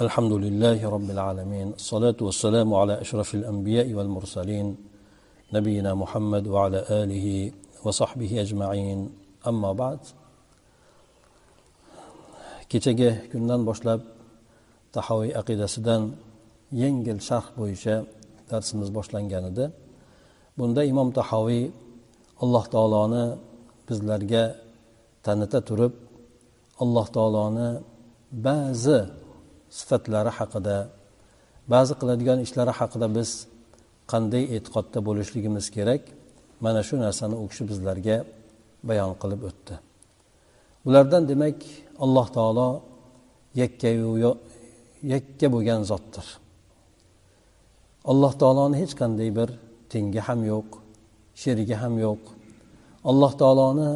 الحمد لله رب العالمين الصلاة والسلام على أشرف الأنبياء والمرسلين نبينا محمد وعلى آله وصحبه أجمعين أما بعد kechagi kundan boshlab tahoviy aqidasidan yengil sharh bo'yicha darsimiz boshlangan edi bunda imom tahoviy alloh taoloni bizlarga tanita turib alloh taoloni ba'zi sifatlari haqida ba'zi qiladigan ishlari haqida biz qanday e'tiqodda bo'lishligimiz kerak mana shu narsani u kishi bizlarga bayon qilib o'tdi. Ulardan demak alloh taolo yakkayu yakka bo'lgan zotdir. Alloh taoloni hech qanday bir tengi ham yo'q sherigi ham yo'q. Alloh taoloni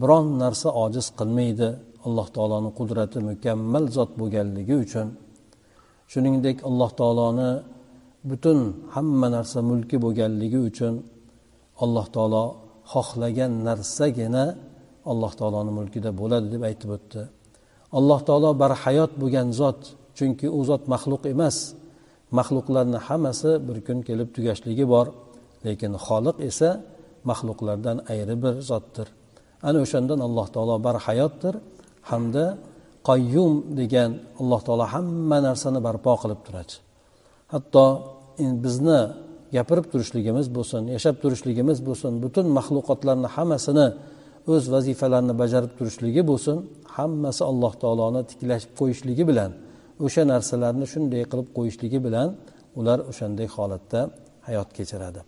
biron narsa ojiz qilmaydi alloh taoloni qudrati mukammal zot bo'lganligi uchun shuningdek alloh taoloni butun hamma narsa mulki bo'lganligi uchun alloh taolo xohlagan narsagina alloh taoloni mulkida bo'ladi deb aytib o'tdi. Alloh taolo barhayot bo'lgan zot chunki u zot maxluq emas. Maxluqlarni hammasi bir kun kelib tugashligi bor lekin xoliq esa maxluqlardan ayri bir zotdir. Ana o'shandan alloh taolo barhayotdir. Hamda qayyum degan alloh taolo hamma narsani barpo qilib turadi. Hatto bizni gapirib turishligimiz bo'lsin yashab turishligimiz bo'lsin butun maxluqotlarni hammasini o'z vazifalarini bajarib turishligi bo'lsin hammasi alloh taoloni tiklashib qo'yishligi bilan o'sha narsalarni shunday qilib qo'yishligi bilan ular o'shanday holatda hayot kechiradi.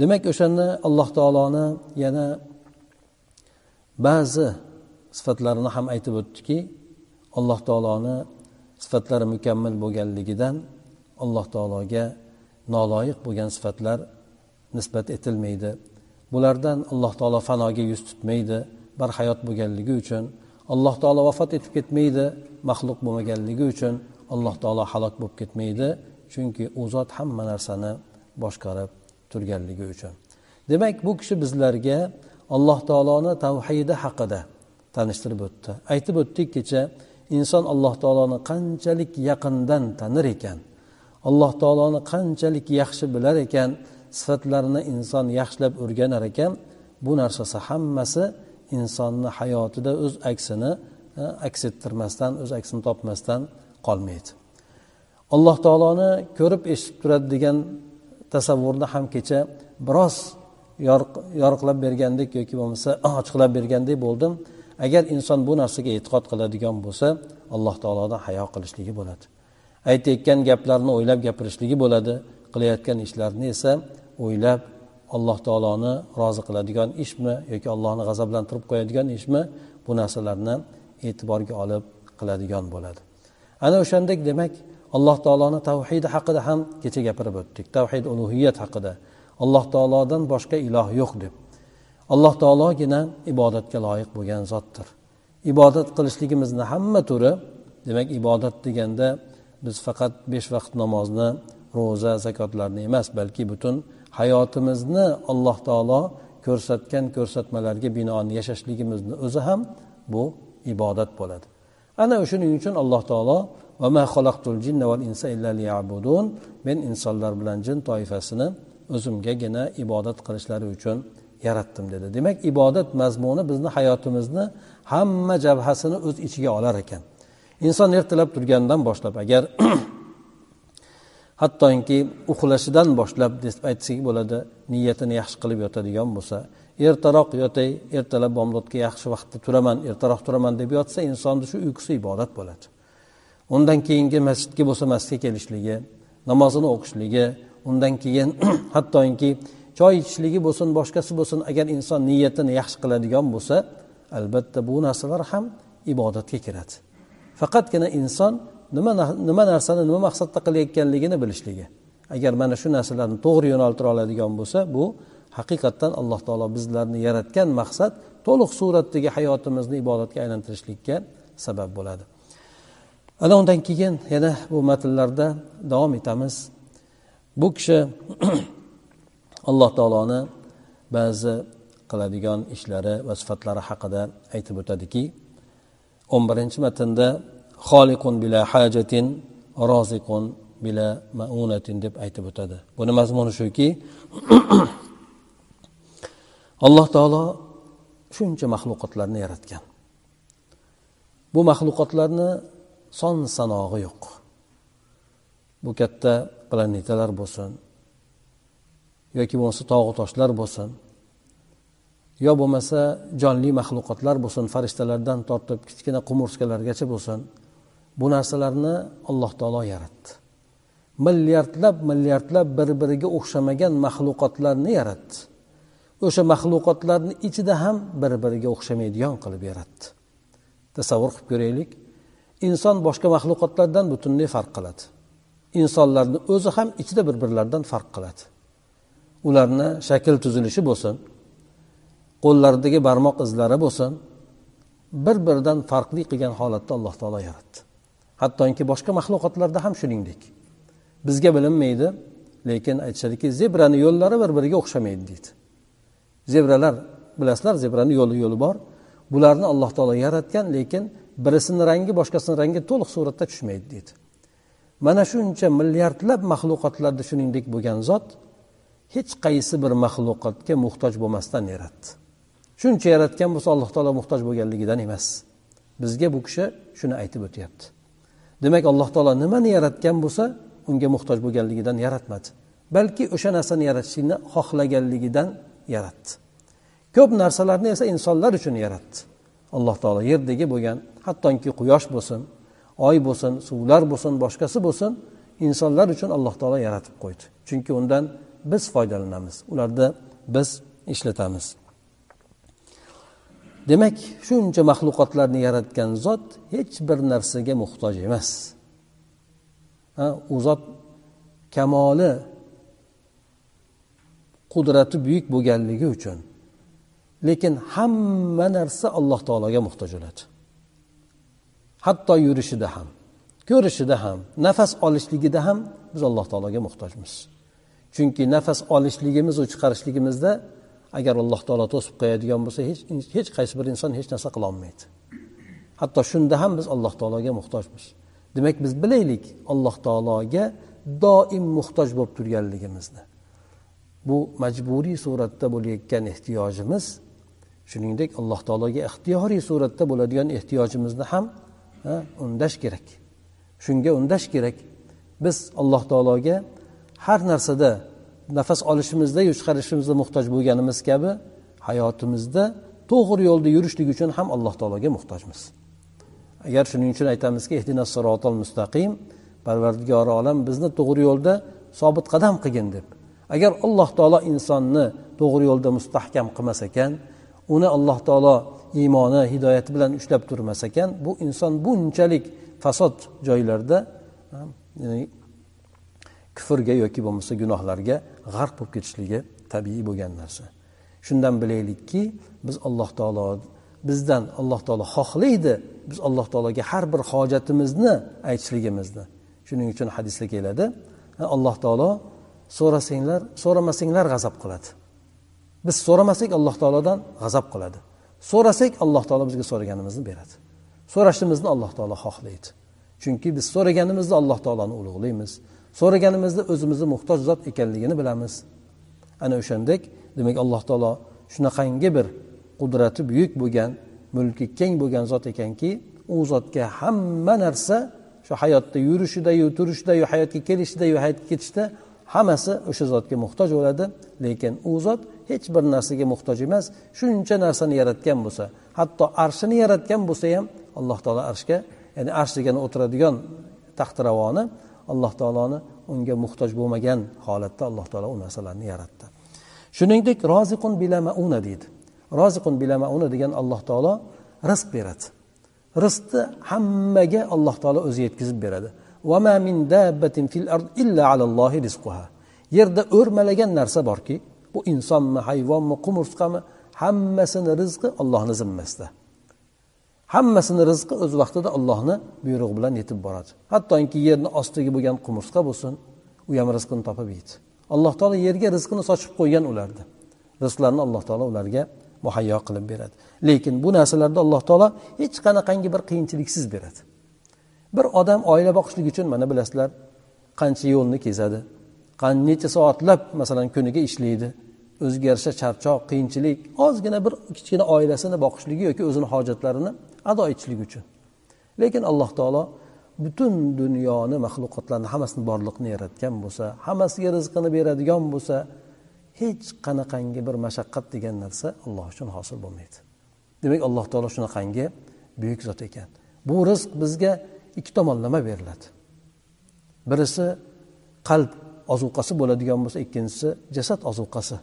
Demak o'shanda alloh taoloni yana ba'zi sifatlarini ham aytib o'tdiki alloh taoloni sifatlari mukammal bo'lganligidan alloh taologa noloyiq bo'lgan sifatlar nisbat etilmaydi. Bulardan alloh taolo fanoga yuz tutmaydi barhayot bo'lganligi uchun alloh taolo vafot etib ketmaydi maxluq bo'lmaganligi uchun alloh taolo halok bo'lib ketmaydi. Chunki u zot hamma narsani boshqarib turganligi uchun. Demak bu kishi bizlarga alloh taoloni tavhidi haqida tanishtirib o'tdi. Aytib o'tdik kecha inson alloh taoloni qanchalik yaqindan tanir ekan alloh taoloni qanchalik yaxshi bilar ekan sifatlarini inson yaxshilab o'rganar ekan bu narsasi hammasi insonni hayotida o'z aksini aks ettirmasdan o'z aksini topmasdan qolmaydi. Alloh taoloni ko'rib eshitib turadi degan tasavvurni ham kecha biroz yoriqlab bergandek yoki bo'lmasa ah, ochiqlab bergandek bo'ldim. Agar inson bu narsaga e'tiqod qiladigan bo'lsa alloh taolodan hayo qilishligi bo'ladi. Aytayotgan gaplarni o'ylab gapirishligi bo'ladi. Qilayotgan ishlarini esa o'ylab alloh taoloni rozi qiladigan ishmi yoki allohni g'azablantirib qo'yadigan ishmi bu narsalarni e'tiborga olib qiladigan bo'ladi. Ana o'shandek demak alloh taoloni tavhidi haqida ham kecha gapirib o'tdik. Tavhid ulug'iyat haqida. Alloh taolodan boshqa iloh yo'q deb. Alloh taologina ibodatga loyiq bo'lgan zotdir. Ibodat qilishligimizni hamma turi demak ibodat deganda biz faqat besh vaqt namozni ro'za zakotlarni emas balki butun hayotimizni alloh taolo ko'rsatgan ko'rsatmalarga binoan yashashligimizni o'zi ham bu ibodat bo'ladi. Ana shuning uchun alloh taolo men insonlar bilan jin toifasini o'zimgagina ibodat qilishlari uchun yaratdim dedi. Demak ibodat mazmuni bizni hayotimizni hamma jabhasini o'z ichiga olar ekan. Inson ertalab turgandan boshlab agar hattoki uxlashidan boshlab deb aytsak bo'ladi niyatini yaxshi qilib yotadigan bo'lsa ertaroq yotay ertalab bomdodga yaxshi vaqtda turaman ertaroq turaman deb yotsa insonni shu uyqusi ibodat bo'ladi. Undan keyingi masjidga bo'lsa masjidga kelishligi namozini o'qishligi undan keyin hattoki choy ichishligi bo'lsin boshqasi bo'lsin agar inson niyatini yaxshi qiladigan bo'lsa albatta bu narsalar ham ibodatga kiradi. Faqatgina inson nima nima narsani nima maqsadda qilayotganligini bilishligi. Agar mana shu narsalarni to'g'ri yo'naltira oladigan bo'lsa bu haqiqatdan alloh taolo bizlarni yaratgan maqsad to'liq suratdagi hayotimizni ibodatga aylantirishlikka sabab bo'ladi. Ana undan keyin yana bu matnlarda davom etamiz. Bu kishi alloh taoloni ba'zi qiladigan ishlari va sifatlari haqida aytib o'tadiki o'n birinchi matnda xoliqun bila hajatin roziqun bila maunatin deb aytib o'tadi. Buni mazmuni shuki alloh taolo shuncha maxluqotlarni yaratgan. Bu maxluqotlarni son sanog'i yo'q. Bu katta planetalar bo'lsin yoki bo'lmasa tog'u toshlar bo'lsin. Yo bo'lmasa jonli maxluqotlar bo'lsin farishtalardan tortib kichkina qumurskalargacha bo'lsin. Bu narsalarni alloh taolo yaratdi. Milliardlab milliardlab bir biriga o'xshamagan maxluqotlarni yaratdi. O'sha maxluqotlarni ichida ham bir biriga o'xshamaydigan qilib yaratdi. Tasavvur qilib ko'raylik inson boshqa maxluqotlardan butunlay farq qiladi. Insonlarni o'zi ham ichida bir birlaridan farq qiladi. Ularni shakl tuzilishi bo'lsin qo'llaridagi barmoq izlari bo'lsin bir biridan farqli qilgan holatda alloh taolo yaratdi. Hattoki boshqa maxluqotlarda ham shuningdek. Bizga bilinmaydi lekin aytishadiki zebrani yo'llari bir biriga o'xshamaydi deydi. Zebralar bilasizlar zebrani yo'li yo'li bor. Bularni alloh taolo yaratgan lekin birisini rangi boshqasini rangi to'liq suratda tushmaydi deydi. Mana shuncha milliardlab maxluqotlarda shuningdek bo'lgan zot hech qaysi bir maxluqotga muhtoj bo'lmasdan yaratdi. Shuncha yaratgan bo'lsa alloh taolo muhtoj bo'lganligidan emas. Bizga bu kishi shuni aytib o'tyapti. Demak alloh taolo nimani yaratgan bo'lsa unga muhtoj bo'lganligidan yaratmadi. Balki o'sha narsani yaratishlikni xohlaganligidan yaratdi. Ko'p narsalarni esa insonlar uchun yaratdi. Alloh taolo yerdagi bo'lgan hattoki quyosh bo'lsin oy bo'lsin suvlar bo'lsin boshqasi bo'lsin insonlar uchun alloh taolo yaratib qo'ydi. Chunki undan biz foydalanamiz ularni biz ishlatamiz. Demak shuncha maxluqotlarni yaratgan zot hech bir narsaga muhtoj emas. U zot kamoli qudrati buyuk bo'lganligi uchun lekin hamma narsa alloh taologa muhtoj bo'ladi. Hatto yurishida ham ko'rishida ham nafas olishligida ham biz alloh taologa muhtojmiz. Chunki nafas olishligimizu chiqarishligimizda agar alloh taolo to'sib qo'yadigan bo'lsa hech hech qaysi bir inson hech narsa qilolmaydi hatto shunda ham biz alloh taologa muhtojmiz. Demak biz bilaylik alloh taologa doim muhtoj bo'lib turganligimizni bu majburiy suratda bo'layotgan ehtiyojimiz shuningdek alloh taologa ixtiyoriy suratda bo'ladigan ehtiyojimizni ham undash kerak. Shunga undash kerak. Biz alloh taologa har narsada nafas olishimizda chiqarishimizda muhtoj bo'lganimiz kabi hayotimizda to'g'ri yo'lda yurishlik uchun ham alloh taologa muhtojmiz. Agar shuning uchun aytamizki ehdina sirotol mustaqim parvardigori olam bizni to'g'ri yo'lda sobit qadam qilgin deb. Agar alloh taolo insonni to'g'ri yo'lda mustahkam qilmas ekan uni alloh taolo iymoni hidoyati bilan ushlab turmas ekan bu inson bunchalik fasod joylarda kufrga yoki bo'lmasa gunohlarga g'arq bo'lib ketishligi tabiiy bo'lgan narsa. Shundan bilaylikki biz alloh taolo bizdan alloh taolo xohlaydi. Biz alloh taologa har bir hojatimizni aytishligimizni shuning uchun hadisda keladi. Alloh taolo so'rasanglar so'ramasanglar g'azab qiladi. Biz so'ramasak alloh taolodan g'azab qiladi. So'rasak alloh taolo bizga so'raganimizni beradi. So'rashimizni alloh taolo xohlaydi. Chunki biz so'raganimizda alloh taoloni ulug'laymiz so'raganimizda o'zimizni muhtoj zot ekanligini bilamiz. Ana o'shandek demak alloh taolo shunaqangi bir qudrati buyuk bo'lgan mulki keng bo'lgan zot ekanki u zotga hamma narsa shu hayotda yurishidayu turishidayu hayotga kelishidayu hayotga ketishda hammasi o'sha zotga muhtoj bo'ladi. Lekin u zot hech bir narsaga muhtoj emas shuncha narsani yaratgan bo'lsa hatto arshini yaratgan bo'lsa ham alloh taolo arshga ya'ni arsh degani o'tiradigan taxtiravoni alloh taoloni unga muhtoj bo'lmagan holatda alloh taolo u narsalarni yaratdi. Shuningdek roziqun bila mauna deydi. Roziqun bila mauna degan alloh taolo rizq beradi. Rizqni hammaga alloh taolo o'zi yetkazib beradi. Yerda o'rmalagan narsa borki bu insonmi hayvonmi qumursqami hammasini rizqi ollohni zimmasida. Hammasini rizqi o'z vaqtida allohni buyrug'i bilan yetib boradi. Hattoki yerni ostidagi bo'lgan qumursqa bo'lsin u ham rizqini topib yeydi. Alloh taolo yerga rizqini sochib qo'ygan ularni rizqlarni alloh taolo ularga muhayyo qilib beradi. Lekin bu narsalarni alloh taolo hech qanaqangi bir qiyinchiliksiz beradi. Bir odam oila boqishlik uchun mana bilasizlar qancha yo'lni kezadi necha soatlab masalan kuniga ishlaydi o'ziga yarasha charchoq qiyinchilik ozgina bir kichkina oilasini boqishligi yoki o'zini hojatlarini ado etishligi uchun. Lekin alloh taolo butun dunyoni maxluqotlarni hammasini borliqni yaratgan bo'lsa hammasiga rizqini beradigan bo'lsa hech qanaqangi bir mashaqqat degan narsa alloh uchun hosil bo'lmaydi. Demak alloh taolo shunaqangi buyuk zot ekan. Bu rizq bizga ikki tomonlama beriladi. Birisi qalb ozuqasi bo'ladigan bo'lsa ikkinchisi jasad ozuqasi.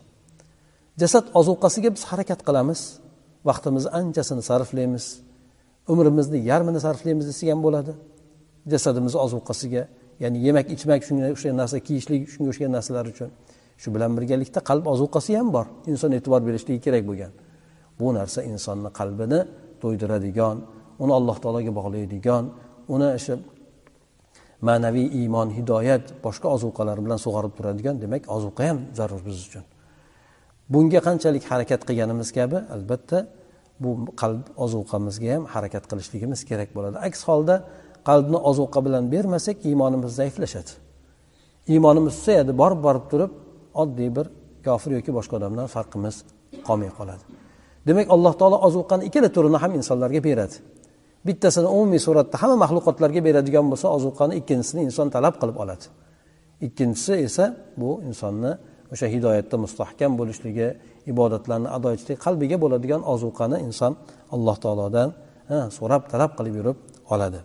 Jasad ozuqasiga biz harakat qilamiz. Vaqtimizni anchasini sarflaymiz. Umrimizni yarmini sarflaymiz desak ham bo'ladi. Jasadimizni ozuqasiga ya'ni yemak ichmak shunga o'xshagan narsa kiyishlik shunga o'xshagan narsalar uchun. Shu bilan birgalikda qalb ozuqasi ham bor. Inson e'tibor berishligi kerak bo'lgan. Bu narsa insonni qalbini to'ydiradigan uni alloh taologa bog'laydigan uni o'sha ma'naviy iymon hidoyat boshqa ozuqalar bilan sug'orib turadigan. Demak ozuqa ham zarur biz uchun. Bunga qanchalik harakat qilganimiz kabi albatta bu qalb ozuqamizga ham harakat qilishligimiz kerak bo'ladi. Aks holda qalbni ozuqa bilan bermasak iymonimiz zaiflashadi. Iymonimiz susayadi borib borib turib oddiy bir kofir yoki boshqa odamdan farqimiz qolmay qoladi. Demak alloh taolo ozuqani ikkala turini ham insonlarga beradi. Bittasini umumiy suratda hamma maxluqotlarga beradigan bo'lsa ozuqani ikkinchisini inson talab qilib oladi. Ikkinchisi esa bu insonni o'sha hidoyatda mustahkam bo'lishligi ibodatlarni ado etishlik qalbiga bo'ladigan ozuqani inson alloh taolodan so'rab talab qilib yurib oladi.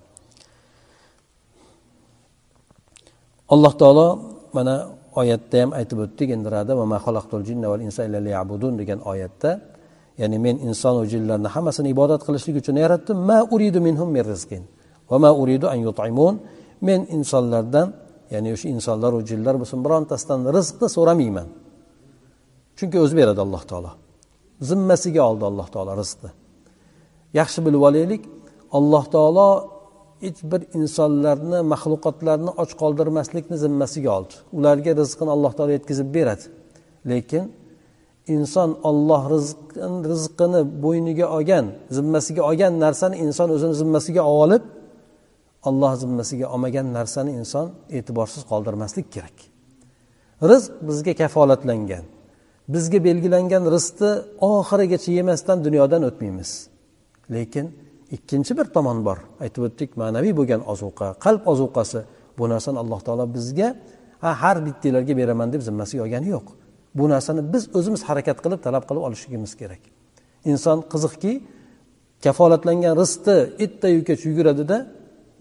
Alloh taolo mana oyatda ham aytib o'tdik endi degan oyatda ya'ni men insonu jinlarni hammasini ibodat qilishlik uchun yaratdim. Ma uridu minhum min rizqin. Va ma uridu an yut'imun. Men insonlardan ya'ni o'sha insonlaru jinlar bo'lsin birontasidan rizqni so'ramayman. Chunki o'zi beradi alloh taolo. Zimmasiga oldi alloh taolo rizqni. Yaxshi bilib olaylik alloh taolo hech bir insonlarni maxluqotlarni och qoldirmaslikni zimmasiga oldi. Ularga rizqini alloh taolo yetkazib beradi. Lekin inson olloh rizqini bo'yniga olgan zimmasiga olgan narsani inson o'zini zimmasiga olib olloh zimmasiga olmagan narsani inson e'tiborsiz qoldirmaslik kerak. Rizq bizga kafolatlangan. Bizga belgilangan rizqni oxirigacha yemasdan dunyodan o'tmaymiz. Lekin ikkinchi bir tomon bor. Aytib o'tdik ma'naviy bo'lgan ozuqa qalb ozuqasi. Bu narsani alloh taolo bizga ha har bittalarga beraman deb zimmasiga olgani yo'q. Bu narsani biz o'zimiz harakat qilib talab qilib olishligimiz kerak. Inson qiziqki kafolatlangan rizqni ertayu kech yuguradida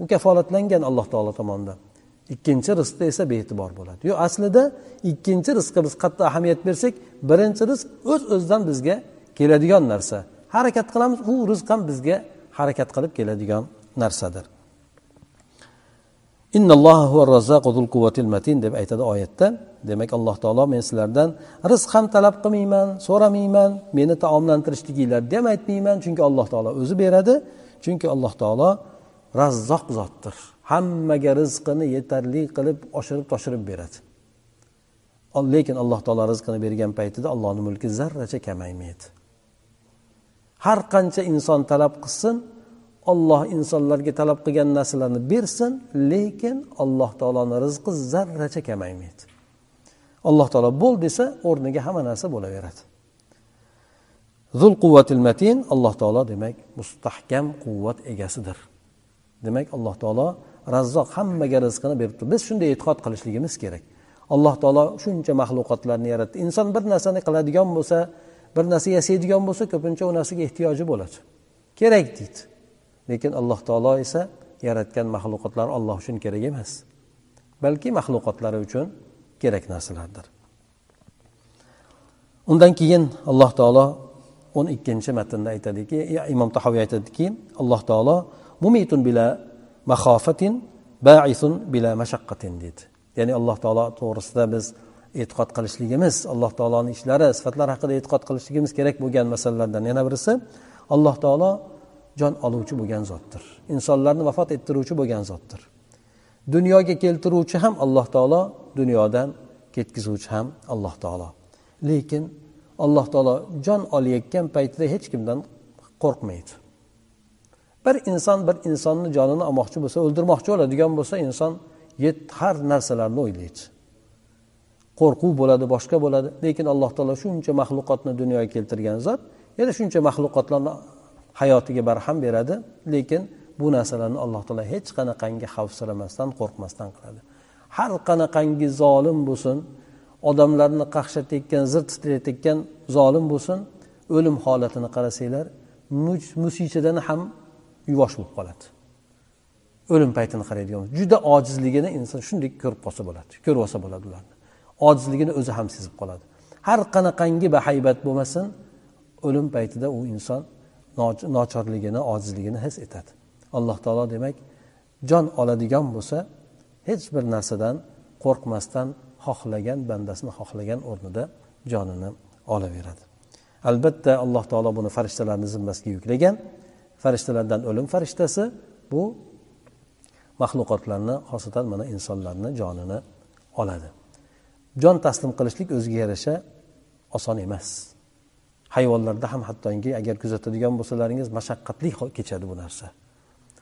u kafolatlangan alloh taolo tomonidan. Ikkinchi rizqda esa bee'tibor bo'ladi. Yo'q aslida ikkinchi rizqqa biz qattiq ahamiyat bersak birinchi rizq o'z öz o'zidan bizga keladigan narsa. Harakat qilamiz u rizq ham bizga harakat qilib keladigan narsadir. Deb aytadi oyatda. Demak alloh taolo men sizlardan rizq ham talab qilmayman so'ramayman meni taomlantirishliginglarni ham aytmayman. Chunki alloh taolo o'zi beradi. Chunki alloh taolo razzoq zotdir. Hammaga rizqini yetarli qilib oshirib toshirib beradi. Lekin alloh taolo rizqini bergan paytida allohni mulki zarracha kamaymaydi har qancha inson talab qilsin olloh insonlarga talab qilgan narsalarni bersin lekin alloh taoloni rizqi zarracha kamaymaydi alloh taolo bo'l desa o'rniga hamma narsa bo'laveradi. Zul quvvatil matin alloh taolo demak mustahkam quvvat egasidir. Demak alloh taolo razzoq hammaga rizqini beribdi. Biz shunday e'tiqod qilishligimiz kerak. Alloh taolo shuncha maxluqotlarni yaratdi. Inson bir narsani qiladigan bo'lsa bir narsa yasaydigan bo'lsa ko'pincha u narsaga ehtiyoji bo'ladi. Kerak deydi. Lekin alloh taolo esa yaratgan maxluqotlar olloh uchun kerak emas. Balki maxluqotlari uchun kerak narsalardir. Undan keyin alloh taolo o'n ikkinchi matnda aytadiki imom tahoviy aytadiki alloh taolo mumitun bila mahofatin baisun bila mashaqqatin deydi. Ya'ni alloh taolo to'g'risida biz e'tiqod qilishligimiz alloh taoloni ishlari sifatlari haqida e'tiqod qilishligimiz kerak bo'lgan masalalardan yana birisi alloh taolo jon oluvchi bo'lgan zotdir. Insonlarni vafot ettiruvchi bo'lgan zotdir. Dunyoga keltiruvchi ham alloh taolo dunyodan ketkazuvchi ham alloh taolo. Lekin alloh taolo jon olayotgan paytida hech kimdan qo'rqmaydi. Bir inson bir insonni jonini olmoqchi bo'lsa o'ldirmoqchi bo'ladigan bo'lsa inson har narsalarni o'ylaydi. Qo'rquv bo'ladi boshqa bo'ladi. Lekin alloh taolo shuncha maxluqotni dunyoga keltirgan zot yana shuncha maxluqotlarni hayotiga barham beradi. Lekin bu narsalarni alloh taolo hech qanaqangi xavfsiramasdan qo'rqmasdan qiladi. Har qanaqangi zolim bo'lsin odamlarni qaqshatayotgan zir titratayotgan zolim bo'lsin o'lim holatini qarasanglar musichadan ham yuvosh bo'lib qoladi. O'lim paytini qaraydigan juda ojizligini inson shunday ko'rib qolsa bo'ladi ko'rib olsa bo'ladi ularni. Ojizligini o'zi ham sezib qoladi. Har qanaqangi bahaybat bo'lmasin o'lim paytida u inson nochorligini ojizligini his etadi. Alloh taolo demak jon oladigan bo'lsa hech bir narsadan qo'rqmasdan xohlagan bandasini xohlagan o'rnida jonini olaveradi. Albatta alloh taolo buni farishtalarni zimmasiga yuklagan. Farishtalardan o'lim farishtasi bu maxluqotlarni xosatan mana insonlarni jonini oladi. Jon taslim qilishlik o'ziga yarasha oson emas. Hayvonlarda ham hattoki agar kuzatadigan bo'lsalaringiz mashaqqatli kechadi bu narsa.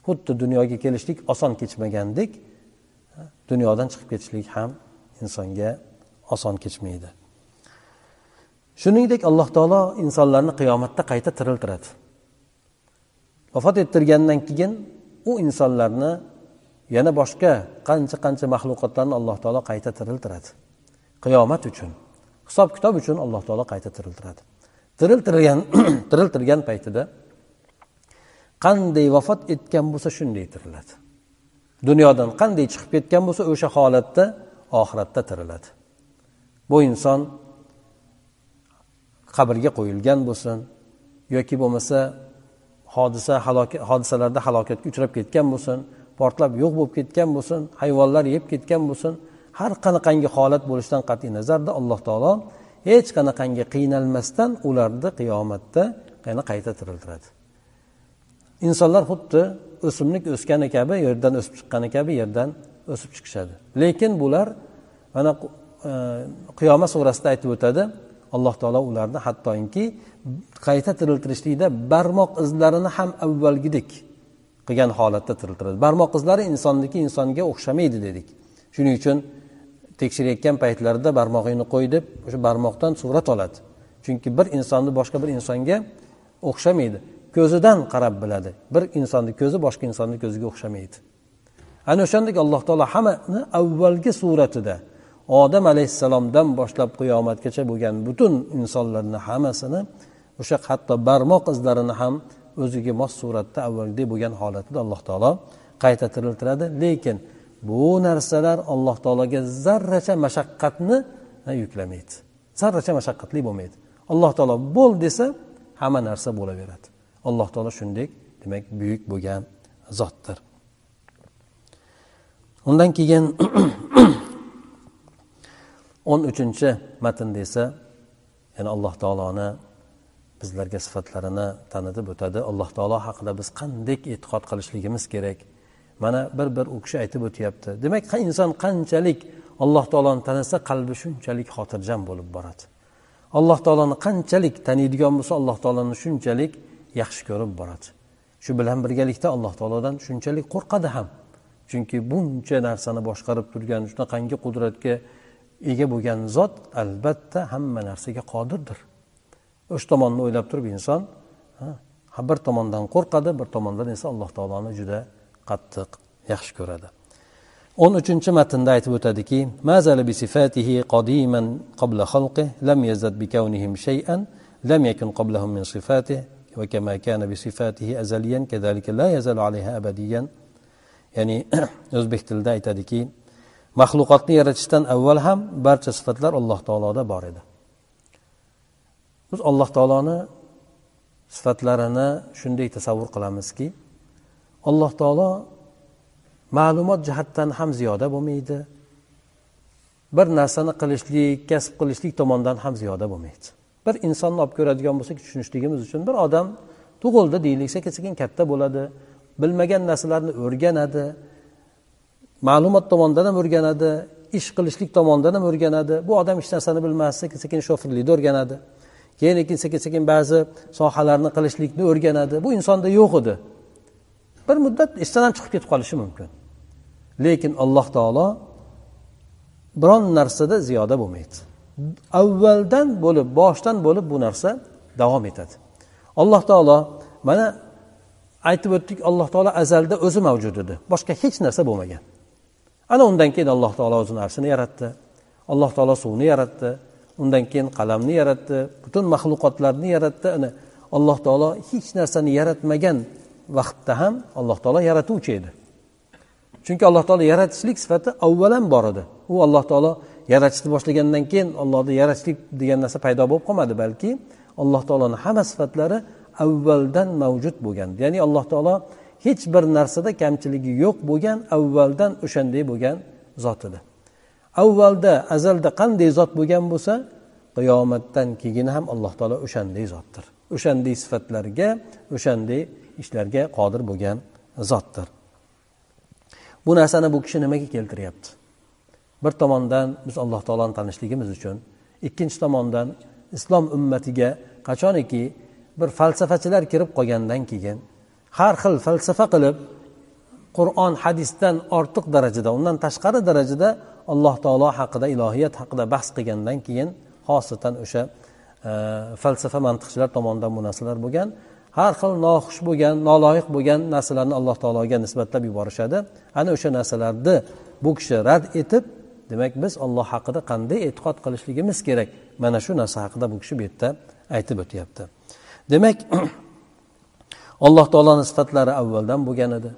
Xuddi dunyoga kelishlik oson kechmagandek dunyodan chiqib ketishlik ham insonga oson kechmaydi. Shuningdek alloh taolo insonlarni qiyomatda qayta tiriltiradi. Vafot ettirgandan keyin u insonlarni yana boshqa qancha qancha maxluqotlarni alloh taolo qayta tiriltiradi. Qiyomat uchun hisob kitob uchun alloh taolo qayta tiriltiradi. Tiriltirgan tiriltirgan paytida qanday vafot etgan bo'lsa shunday tiriladi. Dunyodan qanday chiqib ketgan bo'lsa o'sha holatda oxiratda tiriladi. Bu inson qabrga qo'yilgan bo'lsin yoki bo'lmasa hodisa halokat hodisalarda halokatga uchrab ketgan bo'lsin portlab yo'q bo'lib ketgan bo'lsin hayvonlar yeb ketgan bo'lsin har qanaqangi holat bo'lishidan qat'iy nazarda alloh taolo hech qanaqangi qiynalmasdan ularni qiyomatda yana qayta tiriltiradi. Insonlar xuddi o'simlik o'sgani kabi yerdan o'sib chiqqani kabi yerdan o'sib chiqishadi. Lekin bular mana e, qiyomat surasida aytib o'tadi alloh taolo ularni hattoki qayta tiriltirishlikda barmoq izlarini ham avvalgidek qilgan holatda tiriltiradi. Barmoq izlari insonniki insonga o'xshamaydi dedik. Shuning uchun tekshirayotgan paytlarida barmog'ingni qo'y deb o'sha barmoqdan surat oladi. Chunki bir insonni boshqa bir insonga o'xshamaydi. Ko'zidan qarab biladi. Bir insonni ko'zi boshqa insonni ko'ziga o'xshamaydi. Ana o'shandek alloh taolo hammani avvalgi suratida odam alayhissalomdan boshlab qiyomatgacha bo'lgan butun insonlarni hammasini o'sha hatto barmoq izlarini ham o'ziga mos suratda avvalgidek bo'lgan holatida alloh taolo qayta tiriltiradi. Lekin bu narsalar alloh taologa zarracha mashaqqatni yuklamaydi. Zarracha mashaqqatli bo'lmaydi. Alloh taolo bo'l desa hamma narsa bo'laveradi. Alloh taolo shunday demak buyuk bo'lgan zotdir. Undan keyin o'n uchinchi matnda esa yana alloh taoloni bizlarga sifatlarini tanitib o'tadi. Alloh taolo haqida biz qanday e'tiqod qilishligimiz kerak? Mana bir bir u kishi aytib o'tyapti. Demak inson qanchalik alloh taoloni tanisa qalbi shunchalik xotirjam bo'lib boradi. Alloh taoloni qanchalik taniydigan bo'lsa alloh taoloni shunchalik yaxshi ko'rib boradi. Shu bilan birgalikda alloh taolodan shunchalik qo'rqadi ham. Chunki buncha narsani boshqarib turgan shunaqangi qudratga ega bo'lgan zot albatta hamma narsaga qodirdir. o'sha tomonni o'ylab turib inson bir tomondan qo'rqadi bir tomondan esa alloh taoloni juda qattiq yaxshi ko'radi o'n uchinchi matnda aytib o'tadiki lam yazad bikawnihim shay'an lam yakun qablahum min sifatihi وكما كان بصفاته أزليا كذلك لا يزال عليها أبديا ya'ni o'zbek tilida aytadiki maxluqotni yaratishdan avval ham barcha sifatlar alloh taoloda bor edi Biz alloh taoloni sifatlarini shunday tasavvur qilamizki alloh taolo ma'lumot jihatdan ham ziyoda bo'lmaydi. Bir narsani qilishlik kasb qilishlik tomondan ham ziyoda bo'lmaydi. Bir insonni olib ko'radigan bo'lsak tushunishligimiz uchun bir odam tug'ildi deylik sekin sekin katta bo'ladi bilmagan narsalarni o'rganadi ma'lumot tomonidan ham o'rganadi ish qilishlik tomonidan ham o'rganadi. Bu odam hech narsani bilmas sekin sekin shofirlikni o'rganadi. Keyin sekin sekin ba'zi sohalarni qilishlikni o'rganadi. Bu insonda yo'q edi. Bir muddat esdan ham chiqib ketib qolishi mumkin. Lekin alloh taolo biron narsada ziyoda bo'lmaydi. Avvaldan bo'lib boshdan bo'lib bu narsa davom etadi. Alloh taolo mana aytib o'tdik alloh taolo azalda o'zi mavjud edi. Boshqa hech narsa bo'lmagan. Ana undan keyin alloh taolo o'zini arshini yaratdi. Alloh taolo suvni yaratdi. Undan keyin qalamni yaratdi butun maxluqotlarni yaratdi. Ana alloh taolo hech narsani yaratmagan vaqtda ham alloh taolo yaratuvchi edi. Chunki alloh taolo yaratishlik sifati avvalan bor edi. U alloh taolo yaratishni boshlagandan keyin allohni yaratishlik degan narsa paydo bo'lib qolmadi balki alloh taoloni hamma sifatlari avvaldan mavjud bo'lgan. Ya'ni alloh taolo hech bir narsada kamchiligi yo'q bo'lgan avvaldan o'shanday bo'lgan zot edi. Avvalda azalda qanday zot bo'lgan bo'lsa qiyomatdan keyin ham alloh taolo o'shanday zotdir. O'shanday sifatlarga o'shanday ishlarga qodir bo'lgan zotdir. Bu narsani bu kishi nimaga keltiryapti? Bir tomondan biz alloh taoloni tanishligimiz uchun ikkinchi tomondan islom ummatiga qachoniki bir falsafachilar kirib qolgandan keyin har xil falsafa qilib qur'on hadisdan ortiq darajada undan tashqari darajada alloh taolo haqida ilohiyat haqida bahs qilgandan keyin xosatan o'sha e, falsafa mantiqchilar tomonidan bu narsalar bo'lgan har xil noxush bo'lgan noloyiq bo'lgan narsalarni alloh taologa nisbatlab yuborishadi. Ana o'sha narsalarni bu kishi rad etib demak biz olloh haqida qanday e'tiqod qilishligimiz kerak? Mana shu narsa haqida bu kishi bu yerda aytib o'tyapti. Demak alloh taoloni sifatlari avvaldan bo'lgan edi.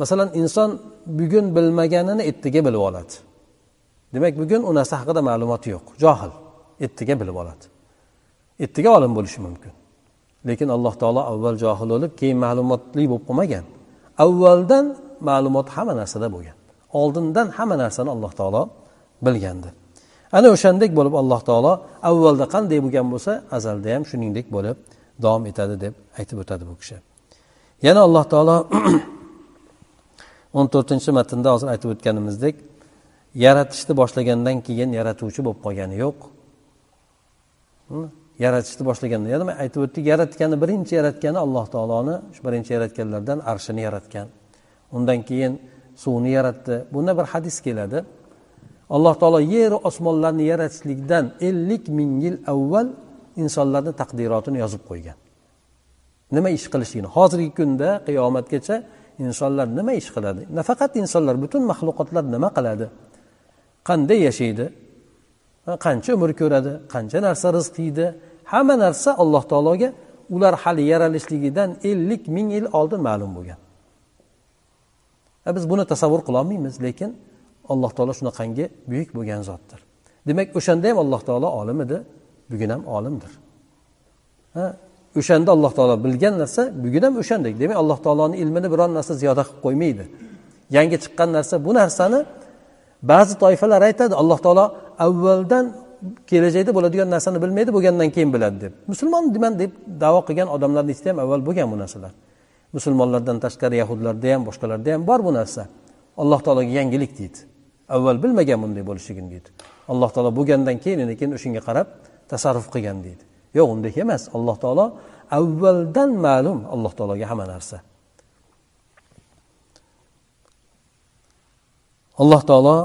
Masalan inson bugun bilmaganini ertaga bilib oladi. Demak bugun u narsa haqida ma'lumoti yo'q. Johil ertaga bilib oladi. Ertaga olim bo'lishi mumkin. Lekin alloh taolo avval johil bo'lib keyin ma'lumotli bo'lib qolmagan avvaldan ma'lumot hamma narsada bo'lgan. Oldindan hamma narsani alloh taolo bilgandi. Ana o'shandek bo'lib alloh taolo avvalda qanday bo'lgan bo'lsa azalda ham shuningdek bo'lib davom etadi deb aytib o'tadi bu kishi. Yana alloh taolo o'n to'rtinchi matnda hozir aytib o'tganimizdek yaratishni boshlagandan keyin yaratuvchi bo'lib qolgani yo'q. Hm? Yaratishni boshlaganda yana aytib o'tdik yaratgani birinchi yaratgani alloh taoloni shu birinchi yaratganlardan arshini yaratgan. Undan keyin suvni yaratdi. Bunda bir hadis keladi. Alloh taolo yeru osmonlarni yaratishlikdan ellik ming yil avval insonlarni taqdirotini yozib qo'ygan. Nima ish qilishligini hozirgi kunda qiyomatgacha insonlar nima ish qiladi? Nafaqat insonlar butun maxluqotlar nima qiladi? Qanday yashaydi? Qancha umr ko'radi? Qancha narsa rizq yeydi? Hamma narsa alloh taologa ular hali yaralishligidan ellik ming yil oldin ma'lum bo'lgan. Biz buni tasavvur qilolmaymiz lekin alloh taolo shunaqangi buyuk bo'lgan zotdir. Demak o'shanda ham alloh taolo olim edi bugun ham olimdir. O'shanda alloh taolo bilgan narsa bugun ham o'shandek demak alloh taoloni ilmini biron narsa ziyoda qilib qo'ymaydi. Yangi chiqqan narsa bu narsani ba'zi toifalar aytadi. Alloh taolo avvaldan kelajakda bo'ladigan narsani bilmaydi bo'lgandan keyin biladi deb. Musulmonman deb davo qilgan odamlarni ichida ham avval bo'lgan bu narsalar. Musulmonlardan tashqari yahudlarda ham boshqalarda ham bor bu narsa. Alloh taologa yangilik deydi. Avval bilmagan bunday bo'lishligini deydi. Alloh taolo bo'lgandan keyin lekin o'shanga qarab tasarruf qilgan deydi. Yo'q unday emas. Alloh taolo avvaldan ma'lum alloh taologa hamma narsa. Alloh taolo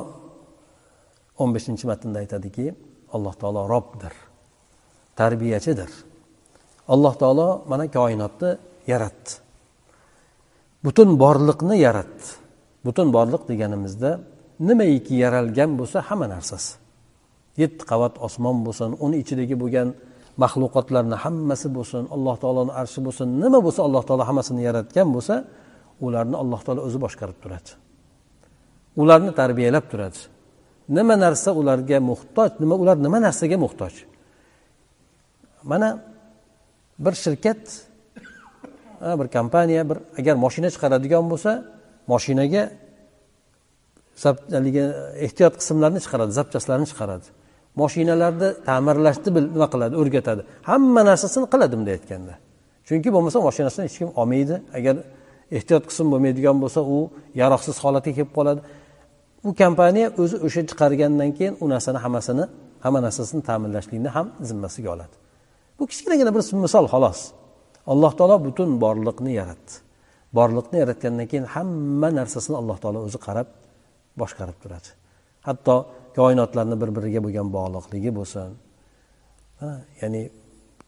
o'n beshinchi matnda aytadiki alloh taolo robdir tarbiyachidir. Alloh taolo mana koinotni yaratdi. Butun borliqni yaratdi. Butun borliq deganimizda nimaiki yaralgan bo'lsa hamma narsasi. Yetti qavat osmon bo'lsin uni ichidagi bo'lgan maxluqotlarni hammasi bo'lsin alloh taoloni arshi bo'lsin nima bo'lsa alloh taolo hammasini yaratgan bo'lsa ularni alloh taolo o'zi boshqarib turadi. Ularni tarbiyalab turadi. Nima narsa ularga muhtoj nima ular nima narsaga muhtoj? Mana bir shirkat bir kompaniya bir agar moshina chiqaradigan bo'lsa moshinaga haligi ehtiyot qismlarni chiqaradi zapchastlarni chiqaradi. Moshinalarni ta'mirlashni nima qiladi o'rgatadi. Hamma narsasini qiladi bunday aytganda chunki bo'lmasa moshinasini hech kim olmaydi. Agar ehtiyot qism bo'lmaydigan bo'lsa u yaroqsiz holatga kelib qoladi. U kompaniya o'zi o'sha chiqargandan keyin u narsani hammasini hamma narsasini ta'minlashlikni ham zimmasiga oladi. Bu kichkinagina bir misol xolos. Alloh taolo butun borliqni yaratdi. Borliqni yaratgandan keyin hamma narsasini alloh taolo o'zi qarab boshqarib turadi. Hatto koinotlarni bir biriga bo'lgan bog'liqligi bo'lsin. Ya'ni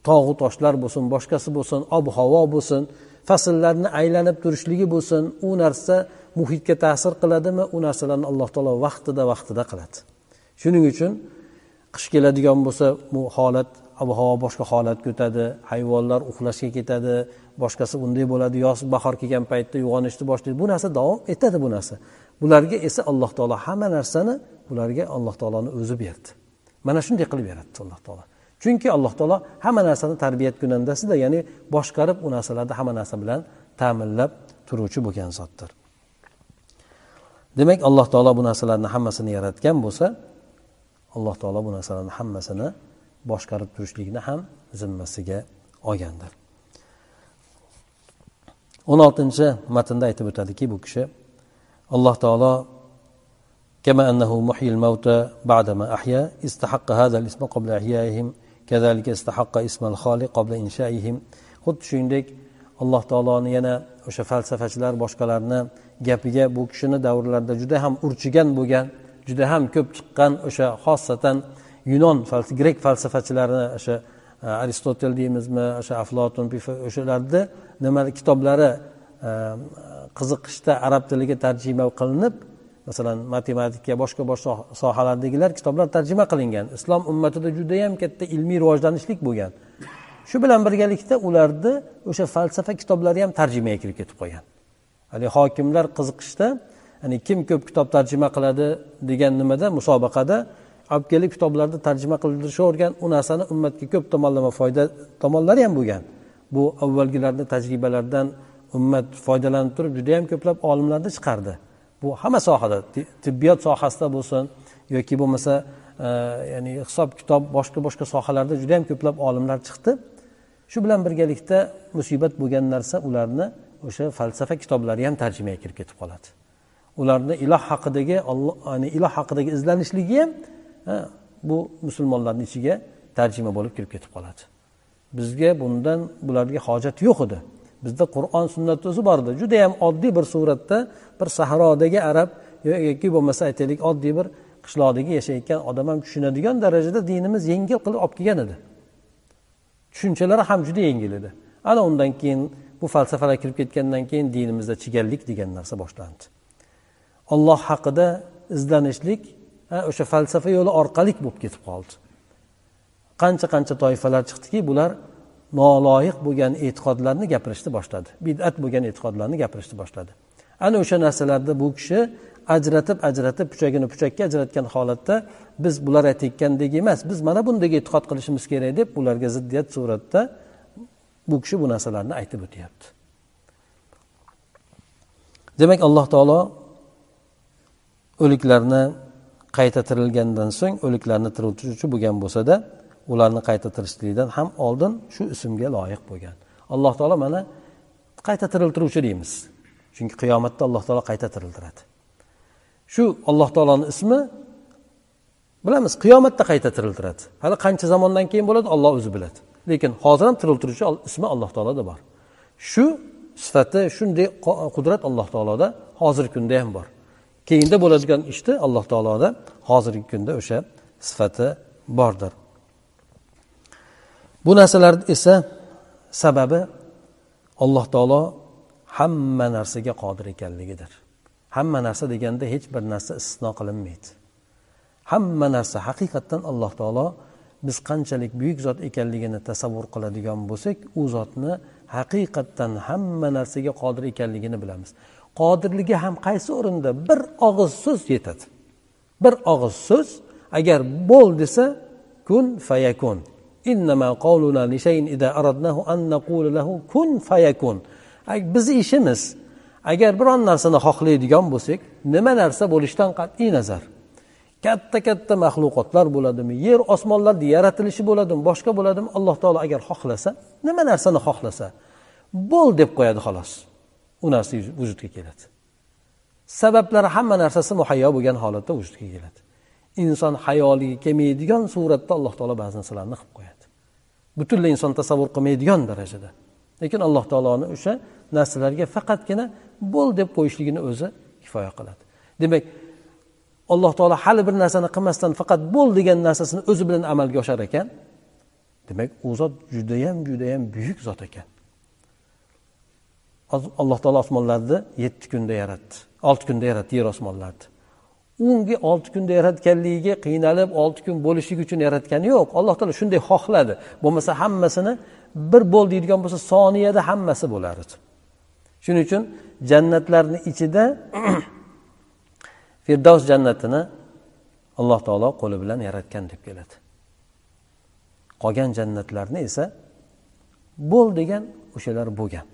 tog'u toshlar bo'lsin boshqasi bo'lsin ob havo bo'lsin fasllarni aylanib turishligi bo'lsin u narsa muhitga ta'sir qiladimi? U narsalarni alloh taolo vaqtida vaqtida qiladi. Shuning uchun qish keladigan bo'lsa bu holat ob havo boshqa holatga o'tadi hayvonlar uxlashga ketadi boshqasi bunday bo'ladi yoz bahor kelgan paytda uyg'onishni boshlaydi. Bu narsa davom etadi bu narsa. Bularga esa alloh taolo hamma narsani ularga alloh taoloni o'zi berdi. Mana shunday qilib yaratdi alloh taolo. Chunki alloh taolo hamma narsani tarbiyat kunandasida ya'ni boshqarib u narsalarni hamma narsa bilan ta'minlab turuvchi bo'lgan zotdir. Demak alloh taolo bu narsalarni hammasini yaratgan bo'lsa alloh taolo bu narsalarni hammasini boshqarib turishlikni ham zimmasiga olgandir. O'n oltinchi matnda aytib o'tadiki bu kishi alloh taolo كما أنه محيي الموتى بعدما أحيا استحق هذا الاسم قبل إحيائهم كذلك استحق اسم الخالق قبل إنشائهم xuddi shuningdek alloh taoloni yana o'sha falsafachilar boshqalarni gapiga bu kishini davrlarida juda ham urchigan bo'lgan juda ham ko'p chiqqan o'sha xosatan yunon grek falsafachilarini o'sha e, aristotel deymizmi o'sha aflotun o'shalarni nima kitoblari e, qiziqishda arab tiliga tarjima qilinib masalan matematika boshqa boshqa sohalardagilar kitoblar tarjima qilingan. Islom ummatida judayam katta ilmiy rivojlanishlik bo'lgan. Shu bilan birgalikda ularni o'sha falsafa kitoblari ham tarjimaga kirib ketib qolgan haligi hokimlar qiziqishda ya'ni kim ko'p kitob tarjima qiladi degan nimada musobaqada olib kelib kitoblarni tarjima qildirishavergan u narsani ummatga ko'p tomonlama foyda tomonlari ham bo'lgan. Bu avvalgilarni tajribalaridan ummat foydalanib turib judayam ko'plab olimlarni chiqardi. Bu hamma sohada tibbiyot sohasida bo'lsin yoki bo'lmasa e, ya'ni hisob kitob boshqa boshqa sohalarda juda yam ko'plab olimlar chiqdi. Shu bilan birgalikda musibat bo'lgan narsa ularni o'sha falsafa kitoblari ham tarjimaga kirib ketib qoladi. Ularni iloh haqidagi ya'ni iloh haqidagi izlanishligi ham bu musulmonlarni ichiga tarjima bo'lib kirib ketib qoladi. Bizga bundan bularga hojat yo'q edi. Bizda qur'on sunnat o'zi bor edi judayam oddiy bir suratda bir sahrodagi arab yoki bo'lmasa aytaylik oddiy bir qishloqdagi yashayotgan odam ham tushunadigan darajada dinimiz yengil qilib olib kelgan edi. Tushunchalari ham juda yengil edi. Ana undan keyin bu falsafalar kirib ketgandan keyin dinimizda chigallik degan narsa boshlandi. Olloh haqida izlanishlik o'sha falsafa yo'li orqali bo'lib ketib qoldi. Qancha qancha toifalar chiqdiki bular noloyiq bo'lgan e'tiqodlarni gapirishni boshladi. Bidat bo'lgan e'tiqodlarni gapirishni boshladi. Ana o'sha narsalarni bu kishi ajratib ajratib puchagini puchakka ajratgan holatda biz bular aytayotgandek emas biz mana bunday e'tiqod qilishimiz kerak deb ularga ziddiyat suratda bu kishi bu narsalarni aytib o'tyapti. Demak alloh taolo o'liklarni qayta tirilgandan so'ng o'liklarni tiriltiruvchi bo'lgan bo'lsada ularni qayta tirishlikdan ham oldin shu ismga loyiq bo'lgan. Alloh taolo mana qayta tiriltiruvchi deymiz. Chunki qiyomatda alloh taolo qayta tiriltiradi shu alloh taoloni ismi bilamiz qiyomatda qayta tiriltiradi hali qancha zamondan keyin bo'ladi olloh o'zi biladi. Lekin hozir ham tiriltiruvchi ismi alloh taoloda bor. Shu sifati shunday qudrat alloh taoloda hozirgi kunda ham bor. Keyinda bo'ladigan ishni alloh taoloda hozirgi kunda o'sha sifati bordir. Bu narsalar esa sababi alloh taolo hamma narsaga qodir ekanligidir. Hamma narsa deganda hech bir narsa istisno qilinmaydi. Hamma narsa haqiqatdan alloh taolo biz qanchalik buyuk zot ekanligini tasavvur qiladigan bo'lsak u zotni haqiqatdan hamma narsaga qodir ekanligini bilamiz. Qodirligi ham qaysi o'rinda? Bir og'iz so'z yetadi. Bir og'iz so'z agar bo'l desa kun fayakun. Bizni ishimiz agar biron narsani xohlaydigan bo'lsak nima narsa bo'lishidan qat'iy nazar. Katta katta maxluqotlar bo'ladimi? Yer osmonlarni yaratilishi bo'ladimi? Boshqa bo'ladimi? Alloh taolo agar xohlasa nima narsani xohlasa bo'l deb qo'yadi xolos. U narsa vujudga keladi. Sabablari hamma narsasi muhayyo bo'lgan holatda vujudga keladi. Inson hayoliga kelmaydigan suratda alloh taolo ba'zi narsalarni qilib qo'yadi. Butunlay inson tasavvur qilmaydigan darajada. Lekin alloh taoloni o'sha narsalarga faqatgina bo'l deb qo'yishligini o'zi kifoya qiladi. Demak alloh taolo hali bir narsani qilmasdan faqat bo'l degan narsasini o'zi bilan amalga oshar ekan demak u zot judayam judayam buyuk zot ekan. Alloh taolo osmonlarni yetti kunda yaratdi olti kunda yaratdi yer osmonlarni. Unga olti kunda yaratganligiga qiynalib olti kun bo'lishligi uchun yaratgani yo'q. Alloh taolo shunday xohladi. Bo'lmasa hammasini bir bo'l deydigan bo'lsa soniyada hammasi bo'lar edi. Shuning uchun jannatlarni ichida firdavs jannatini alloh taolo qo'li bilan yaratgan deb keladi. Qolgan jannatlarni esa bo'l degan o'shalar bo'lgan.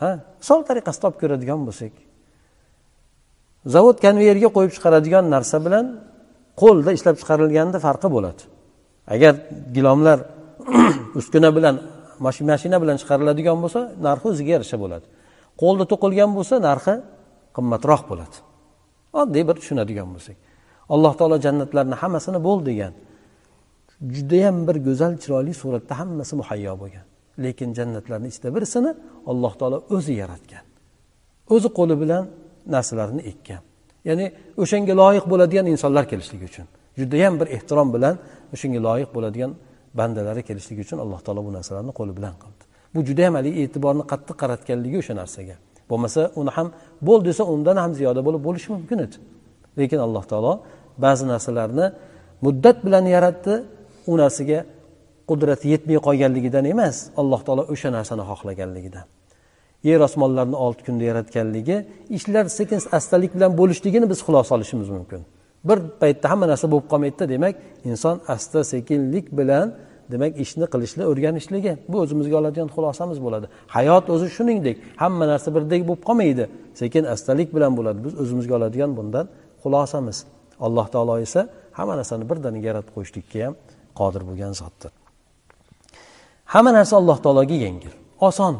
Ha misol tariqasida olib ko'radigan bo'lsak zavod konveyerga qo'yib chiqaradigan narsa bilan qo'lda ishlab chiqarilganda farqi bo'ladi. Agar gilomlar uskuna bilan mashina bilan chiqariladigan bo'lsa narxi o'ziga yarasha bo'ladi. Qo'lda to'qilgan bo'lsa narxi qimmatroq bo'ladi. Oddiy bir tushunadigan bo'lsak. Alloh taolo jannatlarni hammasini bo'l degan judayam bir go'zal chiroyli suratda hammasi muhayyo bo'lgan. Lekin jannatlarni ichida birsini alloh taolo o'zi yaratgan. O'zi qo'li bilan narsalarni ekkan. Ya'ni o'shanga loyiq bo'ladigan insonlar kelishligi uchun judayam bir ehtirom bilan o'shanga loyiq bo'ladigan bandalari kelishligi uchun alloh taolo bu narsalarni qo'li bilan qildi. Bu judayam haligi e'tiborni qattiq qaratganligi o'sha narsaga. Bo'lmasa uni ham bo'l desa undan ham ziyoda bo'lib bo'lishi mumkin edi. Lekin alloh taolo ba'zi narsalarni muddat bilan yaratdi u narsaga qudrati yetmay qolganligidan emas alloh taolo o'sha narsani xohlaganligidan. Yer osmonlarni olti kunda yaratganligi ishlar sekin astalik bilan bo'lishligini biz xulosa olishimiz mumkin. Bir paytda hamma narsa bo'lib qolmaydida demak inson asta sekinlik bilan demak ishni qilishni o'rganishligi bu o'zimizga oladigan xulosamiz bo'ladi. Hayot o'zi shuningdek hamma narsa birdek bo'lib qolmaydi sekin astalik bilan bo'ladi. Biz o'zimizga oladigan bundan xulosamiz. Alloh taolo esa hamma narsani birdaniga yaratib qo'yishlikka ham qodir bo'lgan zotdir. Hamma narsa alloh taologa yengil. Oson.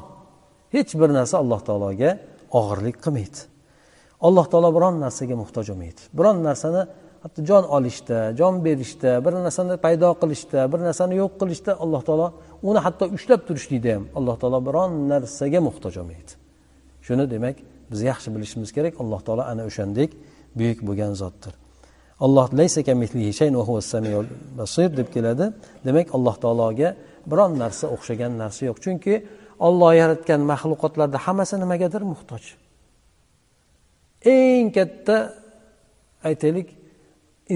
Hech bir narsa alloh taologa og'irlik qilmaydi. Alloh taolo biron narsaga muhtoj bo'lmaydi. Biron narsani hatto jon olishda jon berishda bir narsani paydo qilishda bir narsani yo'q qilishda alloh taolo uni hatto ushlab turishlikda ham alloh taolo biron narsaga muhtoj bo'lmaydi. Shuni demak biz yaxshi bilishimiz kerak alloh taolo ana o'shandek buyuk bo'lgan zotdir. Alloh basir deb keladi. Demak alloh taologa biron narsa o'xshagan narsa yo'q. Chunki olloh yaratgan maxluqotlarni hammasi nimagadir muhtoj. Eng katta aytaylik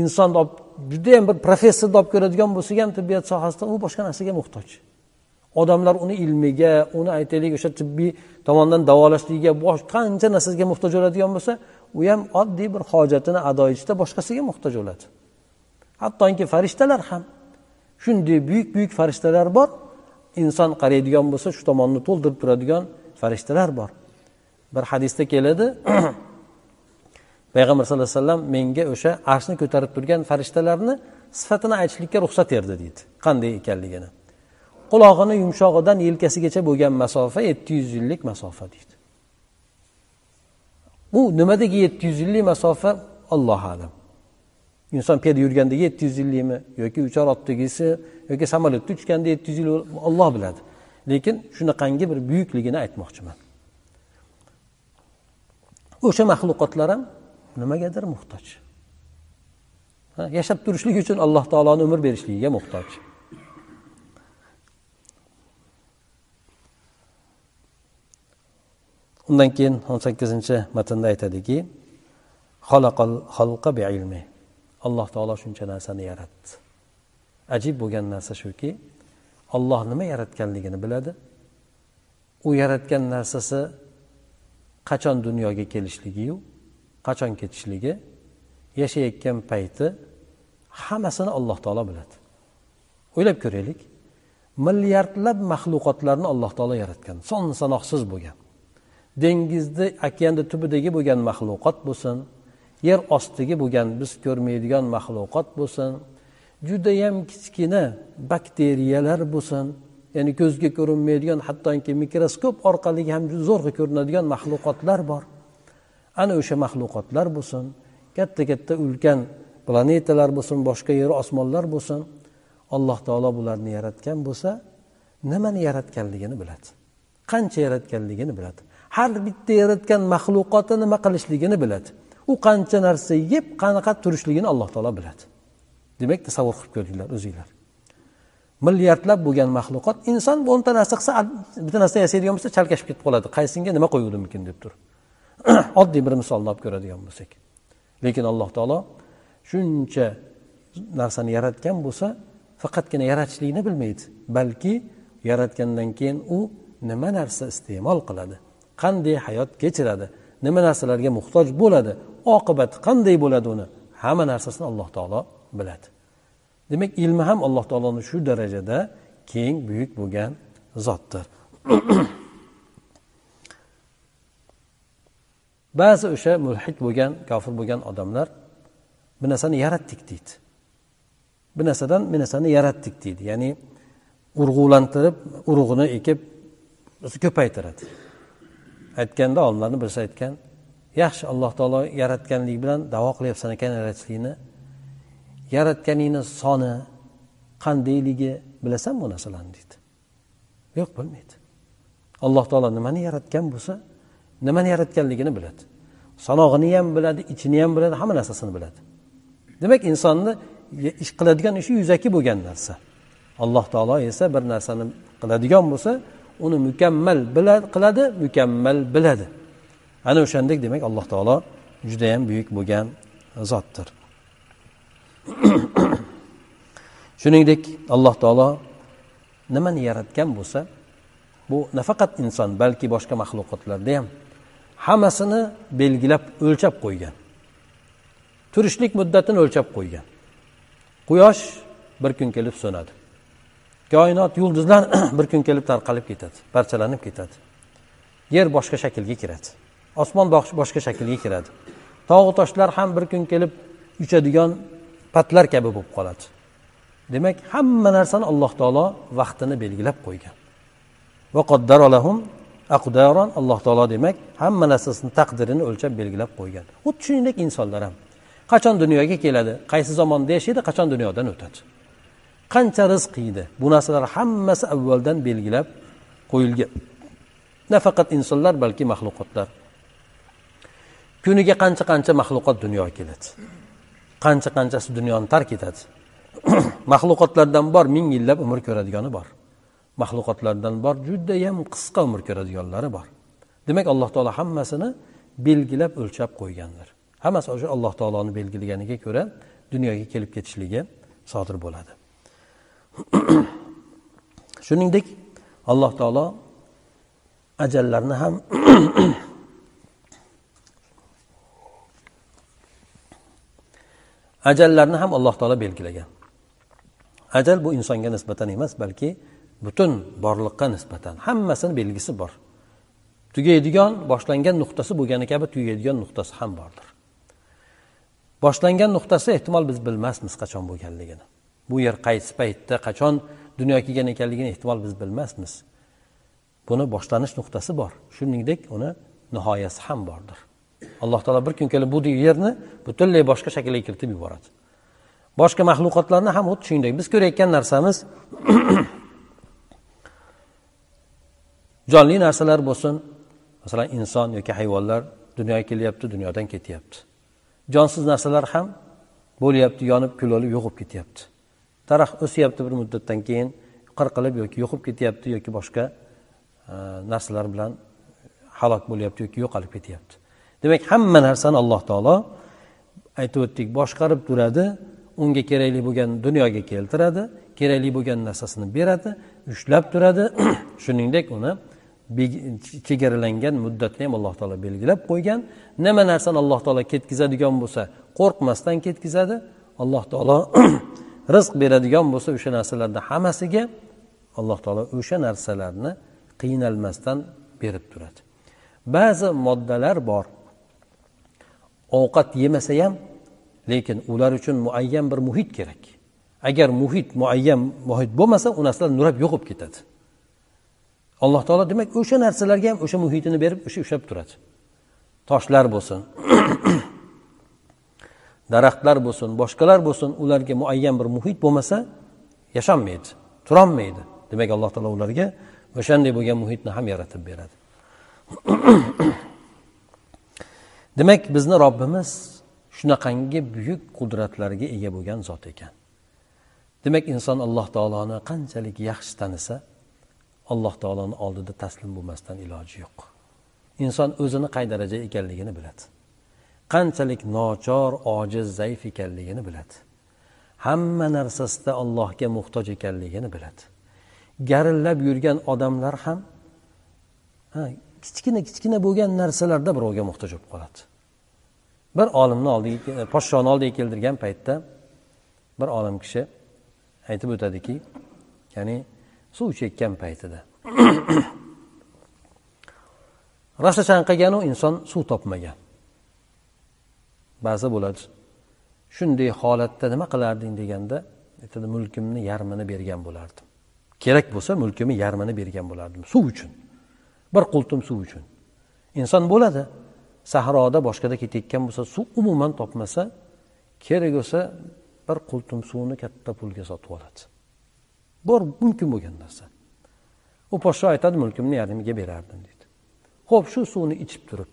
insonni olib judayam bir professorni olib ko'radigan bo'lsak ham tibbiyot sohasida u boshqa narsaga muhtoj. Odamlar uni ilmiga uni aytaylik o'sha tibbiy tomondan davolashligiga qancha narsaga muhtoj bo'ladigan bo'lsa u ham oddiy bir hojatini ado etishda boshqasiga muhtoj bo'ladi. Hattoki farishtalar ham shunday buyuk buyuk farishtalar bor inson qaraydigan bo'lsa shu tomonni to'ldirib turadigan farishtalar bor. Bir hadisda keladi payg'ambar sallallohu alayhi vasallam menga o'sha arshni ko'tarib turgan farishtalarni sifatini aytishlikka ruxsat berdi deydi. Qanday ekanligini. Qulog'ini yumshog'idan yelkasigacha bo'lgan masofa yetti yuz yillik masofa deydi. Bu nimadagi yetti yuz yillik masofa? Allohu alam. Inson piyoda yurgandagi yetti yuz yillikmi yoki uchar otdagisi yoki samolyotda uchganda yetti yuz yil olloh biladi. Lekin shunaqangi bir buyukligini aytmoqchiman. O'sha maxluqotlar ham nimagadir muhtoj. Yashab turishlik uchun alloh taoloni umr berishligiga muhtoj. Undan keyin o'n sakkizinchi matnda aytadiki alloh taolo shuncha narsani yaratdi. Ajib bo'lgan narsa shuki olloh nima yaratganligini biladi. U yaratgan narsasi qachon dunyoga kelishligiyu qachon ketishligi yashayotgan payti hammasini alloh taolo biladi. O'ylab ko'raylik milliardlab maxluqotlarni alloh taolo yaratgan son sanoqsiz bo'lgan dengizni okeanni tubidagi bo'lgan maxluqot bo'lsin yer ostidagi bo'lgan biz ko'rmaydigan maxluqot bo'lsin. Judayam kichkina bakteriyalar bo'lsin. Ya'ni ko'zga ko'rinmaydigan hattoki mikroskop orqali ham zo'rg'a ko'rinadigan maxluqotlar bor. Ana o'sha maxluqotlar bo'lsin. Katta katta ulkan planetalar bo'lsin boshqa yer osmonlar bo'lsin. Alloh taolo bularni yaratgan bo'lsa nimani yaratganligini biladi. Qancha yaratganligini biladi. Har bitta yaratgan maxluqoti nima qilishligini biladi. U qancha narsa yeb qanaqa turishligini alloh taolo biladi. Demak tasavvur qilib ko'ringlar o'zinglar. Milliardlab bo'lgan maxluqot inson o'nta narsa qilsa bitta narsa yasaydigan bo'lsa chalkashib ketib qoladi. Qaysinga nima qo'yuvdimikin deb turib oddiy bir misolni olib ko'radigan bo'lsak. Lekin alloh taolo shuncha narsani yaratgan bo'lsa faqatgina yaratishlikni bilmaydi. Balki yaratgandan keyin u nima narsa iste'mol qiladi? Qanday hayot kechiradi? Nima narsalarga muhtoj bo'ladi? Oqibati qanday bo'ladi uni? Hamma narsasini alloh taolo biladi. Demak ilmi ham alloh taoloni shu darajada keng buyuk bo'lgan zotdir. Ba'zi o'sha mulhid bo'lgan kofir bo'lgan odamlar bir narsani yaratdik deydi. Bir narsadan bir narsani yaratdik deydi. Ya'ni urg'ulantirib urug'ini ekib ko'paytiradi. Aytganda olimlarni birisi aytgan yaxshi alloh taolo yaratganlik bilan davo qilyapsan ekan yaratishlikni. Yaratganingni soni qandayligi bilasanmi bu narsalarni deydi. Yo'q bilmaydi. Alloh taolo nimani yaratgan bo'lsa nimani yaratganligini biladi. Sanog'ini ham biladi ichini ham biladi hamma narsasini biladi. Demak insonni ish qiladigan ishi yuzaki bo'lgan narsa. Alloh taolo esa bir narsani qiladigan bo'lsa uni mukammal biladi qiladi mukammal biladi. Ana o'shandek demak alloh taolo judayam buyuk bo'lgan zotdir. Shuningdek alloh taolo nimani yaratgan bo'lsa bu nafaqat inson balki boshqa maxluqotlarda ham hammasini belgilab o'lchab qo'ygan. Turishlik muddatini o'lchab qo'ygan. Quyosh bir kun kelib so'nadi. Koinot yulduzlar bir kun kelib tarqalib ketadi parchalanib ketadi. Yer boshqa shaklga kiradi. Osmon boshqa shaklga kiradi. Tog'u toshlar ham bir kun kelib uchadigan patlar kabi bo'lib qoladi. Demak hamma narsani alloh taolo vaqtini belgilab qo'ygan. Alloh taolo demak hamma narsasini taqdirini o'lchab belgilab qo'ygan. Xuddi shuningdek insonlar ham. Qachon dunyoga keladi qaysi zamonda yashaydi qachon dunyodan o'tadi? Qancha rizq yeydi? Bu narsalar hammasi avvaldan belgilab qo'yilgan. Nafaqat insonlar balki maxluqotlar kuniga qancha qancha maxluqot dunyoga keladi. Qancha qanchasi dunyoni tark etadi. Maxluqotlardan bor ming yillab umr ko'radigani bor. Maxluqotlardan bor judayam qisqa umr ko'radiganlari bor. Demak alloh taolo hammasini belgilab o'lchab qo'ygandir hammasi o'sha alloh taoloni belgilaganiga ko'ra dunyoga kelib ketishligi sodir bo'ladi. Shuningdek alloh taolo ajallarni ham ajallarni ham alloh taolo belgilagan. Ajal bu insonga nisbatan emas balki butun borliqqa nisbatan. Hammasini belgisi bor. Tugaydigan boshlangan nuqtasi bo'lgani kabi tugaydigan nuqtasi ham bordir. Boshlangan nuqtasi ehtimol biz bilmasmiz qachon bo'lganligini. Bu yer qaysi paytda qachon dunyoga kelgan ekanligini ehtimol biz bilmasmiz. Buni boshlanish nuqtasi bor. Shuningdek uni nihoyasi ham bordir. Alloh taolo bir kun kelib bu yerni butunlay boshqa shaklga kiritib yuboradi. Boshqa maxluqotlarni ham xuddi shuningdek biz ko'rayotgan narsamiz jonli narsalar bo'lsin. Masalan inson yoki hayvonlar dunyoga kelyapti dunyodan ketyapti. Jonsiz narsalar ham bo'lyapti yonib kul olib yo'qolib ketyapti. Daraxt o'syapti bir muddatdan keyin qirqilib yoki yo'qolib ketyapti yoki boshqa e, narsalar bilan halok bo'lyapti yoki yo'qolib ketyapti. Demak hamma narsani alloh taolo aytib o'tdik boshqarib turadi unga kerakli bo'lgan dunyoga keltiradi kerakli bo'lgan narsasini beradi ushlab turadi. Shuningdek uni chegaralangan muddatni ham alloh taolo belgilab qo'ygan. Nima narsani alloh taolo ketkazadigan bo'lsa qo'rqmasdan ketkazadi. Alloh taolo rizq beradigan bo'lsa o'sha narsalarni hammasiga alloh taolo o'sha narsalarni qiynalmasdan berib turadi. Ba'zi moddalar bor. Ovqat yemasa ham lekin ular uchun muayyan bir muhit kerak. Agar muhit muayyan muhit bo'lmasa u narsalar nurab yo'qolib ketadi. Alloh taolo demak o'sha narsalarga ham o'sha muhitini berib o'sha ushlab turadi. Toshlar bo'lsin daraxtlar bo'lsin boshqalar bo'lsin ularga muayyan bir muhit bo'lmasa yasholmaydi turolmaydi demak alloh taolo ularga o'shanday bo'lgan muhitni ham yaratib beradi. demak bizni robbimiz shunaqangi buyuk qudratlarga ega bo'lgan zot ekan. Demak inson alloh taoloni qanchalik yaxshi tanisa alloh taoloni oldida taslim bo'lmasdan iloji yo'q. Inson o'zini qay darajada ekanligini biladi. Qanchalik nochor ojiz zaif ekanligini biladi. Hamma narsasida allohga muhtoj ekanligini biladi. Garillab yurgan odamlar ham ha, kichkina kichkina bo'lgan narsalarda birovga muhtoj bo'lib qoladi. Bir olimni oldiga e, podshoni oldiga keltirgan paytda bir olim kishi aytib o'tadiki ya'ni suv chekkan paytida. Rosa chanqaganu inson suv topmagan. Ba'zi bo'ladi shunday holatda nima qilarding deganda aytadi mulkimni yarmini bergan bo'lardim. Kerak bo'lsa mulkimni yarmini bergan bo'lardim suv uchun. Bir qultum suv uchun. Inson bo'ladi. Sahroda boshqada ketayotgan bo'lsa suv umuman topmasa kerak bo'lsa bir qultum suvni katta pulga sotib oladi. Bor mumkin bo'lgan narsa. U podsho aytadi mulkimni yarmiga berardim deydi. Ho'p shu suvni ichib turib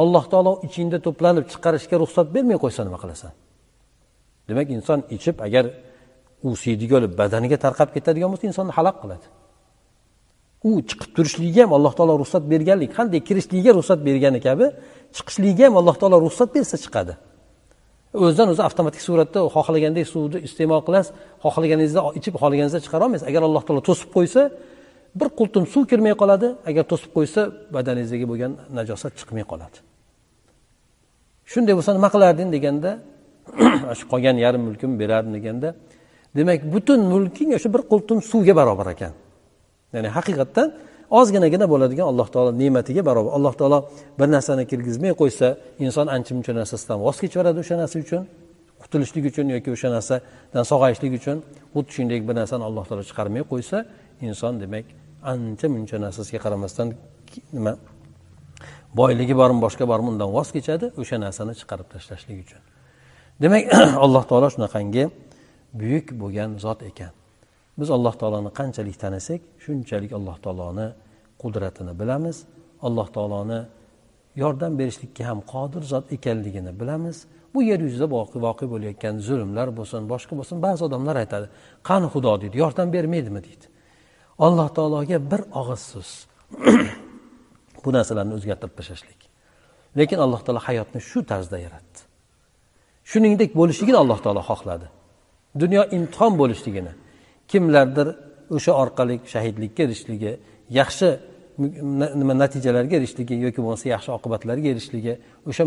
alloh taolo ichingda to'planib chiqarishga ruxsat bermay qo'ysa nima qilasan? Demak inson ichib agar u siydiga olib badaniga tarqab ketadigan bo'lsa insonni halak qiladi. U chiqib turishligiga ham alloh taolo ruxsat berganlik qanday kirishligiga ruxsat bergani kabi chiqishligiga ham alloh taolo ruxsat bersa chiqadi. O'zidan o'zi avtomatik suratda xohlagandek suvni iste'mol qilasiz xohlaganingizda ichib xohlaganingizda chiqara olmaysiz. Agar alloh taolo to'sib qo'ysa bir qultum suv kirmay qoladi agar to'sib qo'ysa badaningizdagi bo'lgan najosat chiqmay qoladi. Shunday bo'lsa nima qilarding deganda shu qolgan yarim mulkimni berardim deganda demak butun mulking o'sha bir qultum suvga barobar ekan. Ya'ni haqiqatdan ozginagina bo'ladigan alloh taolo ne'matiga barobar. Alloh taolo bir narsani kirgizmay qo'ysa inson ancha muncha narsasidan voz kechaveradi o'sha narsa uchun. Qutulishlik uchun yoki o'sha narsadan sog'ayishlik uchun xuddi shunday bir narsani alloh taolo chiqarmay qo'ysa inson demak ancha muncha narsasiga qaramasdan nima boyligi bormi boshqa bormi undan voz kechadi o'sha narsani chiqarib tashlashlik uchun. Demak alloh taolo shunaqangi buyuk bo'lgan zot ekan. Biz alloh taoloni qanchalik tanisak shunchalik alloh taoloni qudratini bilamiz. Alloh taoloni yordam berishlikka ham qodir zot ekanligini bilamiz. Bu yer yuzida voqe bo'layotgan zulmlar bo'lsin boshqa bo'lsin ba'zi odamlar aytadi qani xudo? deydi yordam bermaydimi? deydi. Alloh taologa bir og'iz so'z. Bu narsalarni o'zgartirib tashlashlik. Lekin alloh taolo hayotni shu tarzda yaratdi. Shuningdek bo'lishligini alloh taolo xohladi. Dunyo imtihon bo'lishligini kimlardir o'sha orqali shahidlikka erishishligi yaxshi nima natijalarga erishishligi yoki bo'lmasa yaxshi oqibatlarga erishishligi o'sha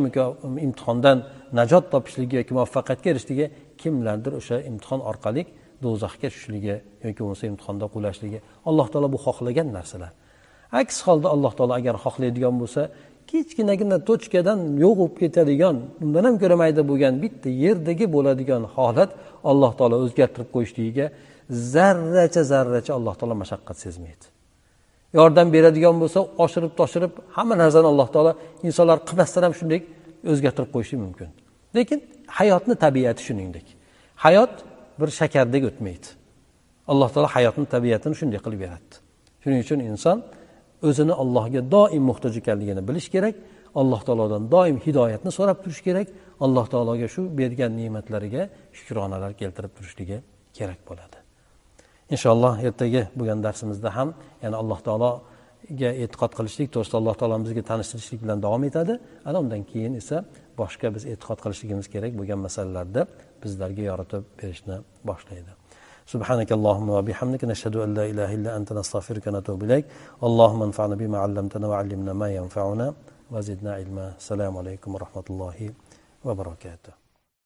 imtihondan najot topishligi yoki muvaffaqiyatga erishishligi kimlardir o'sha imtihon orqali do'zaxga tushishligi yoki bo'lmasa imtihonda qulashligi alloh taolo bu xohlagan narsalar. Aks holda alloh taolo agar xohlaydigan bo'lsa kichkinagina tochkadan yo'q bo'lib ketadigan undan ham ko'ra mayda bo'lgan bitta yerdagi bo'ladigan holat alloh taolo o'zgartirib qo'yishligiga zarracha zarracha alloh taolo mashaqqat sezmaydi. Yordam beradigan bo'lsa oshirib toshirib hamma narsani alloh taolo insonlar qilmasdan ham shunday o'zgartirib qo'yishi mumkin. Lekin hayotni tabiati shuningdek. Hayot bir shakardek o'tmaydi. Alloh taolo hayotni tabiatini shunday qilib yaratdi. Shuning uchun inson o'zini allohga doim muhtoj ekanligini bilish kerak alloh taolodan doim hidoyatni so'rab turish kerak alloh taologa shu bergan ne'matlariga shukronalar keltirib turishligi kerak bo'ladi. inshaalloh ertaga bo'lgan darsimizda ham yana alloh taologa e'tiqod qilishlik to'g'risida alloh taolo bizga tanishtirishlik bilan davom etadi ana undan keyin esa boshqa biz e'tiqod qilishligimiz kerak bo'lgan masalalarda bizlarga yoritib berishni boshlaydi سبحانك اللهم وبحمدك نشهد أن لا إله إلا أنت نستغفرك ونتوب إليك اللهم انفعنا بما علمتنا وعلمنا ما ينفعنا وزدنا علما السلام عليكم ورحمة الله وبركاته